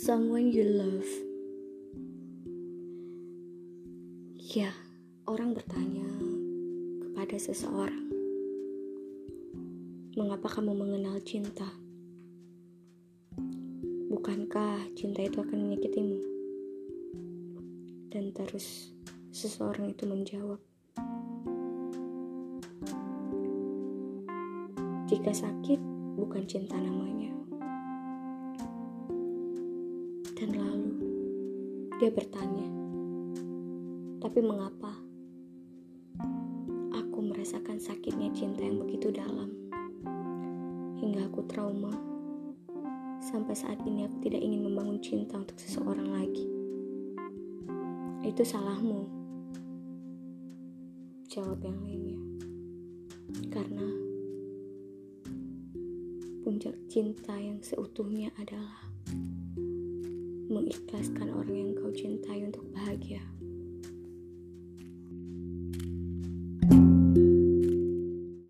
someone you love. Ya, orang bertanya kepada seseorang, "Mengapa kamu mengenal cinta? Bukankah cinta itu akan menyakitimu?" Dan terus seseorang itu menjawab, "Jika sakit, bukan cinta namanya." Dan lalu dia bertanya, "Tapi mengapa aku merasakan sakitnya cinta yang begitu dalam hingga aku trauma? Sampai saat ini aku tidak ingin membangun cinta untuk seseorang lagi." Itu salahmu. Jawab yang lainnya. Karena puncak cinta yang seutuhnya adalah mengikhlaskan orang yang kau.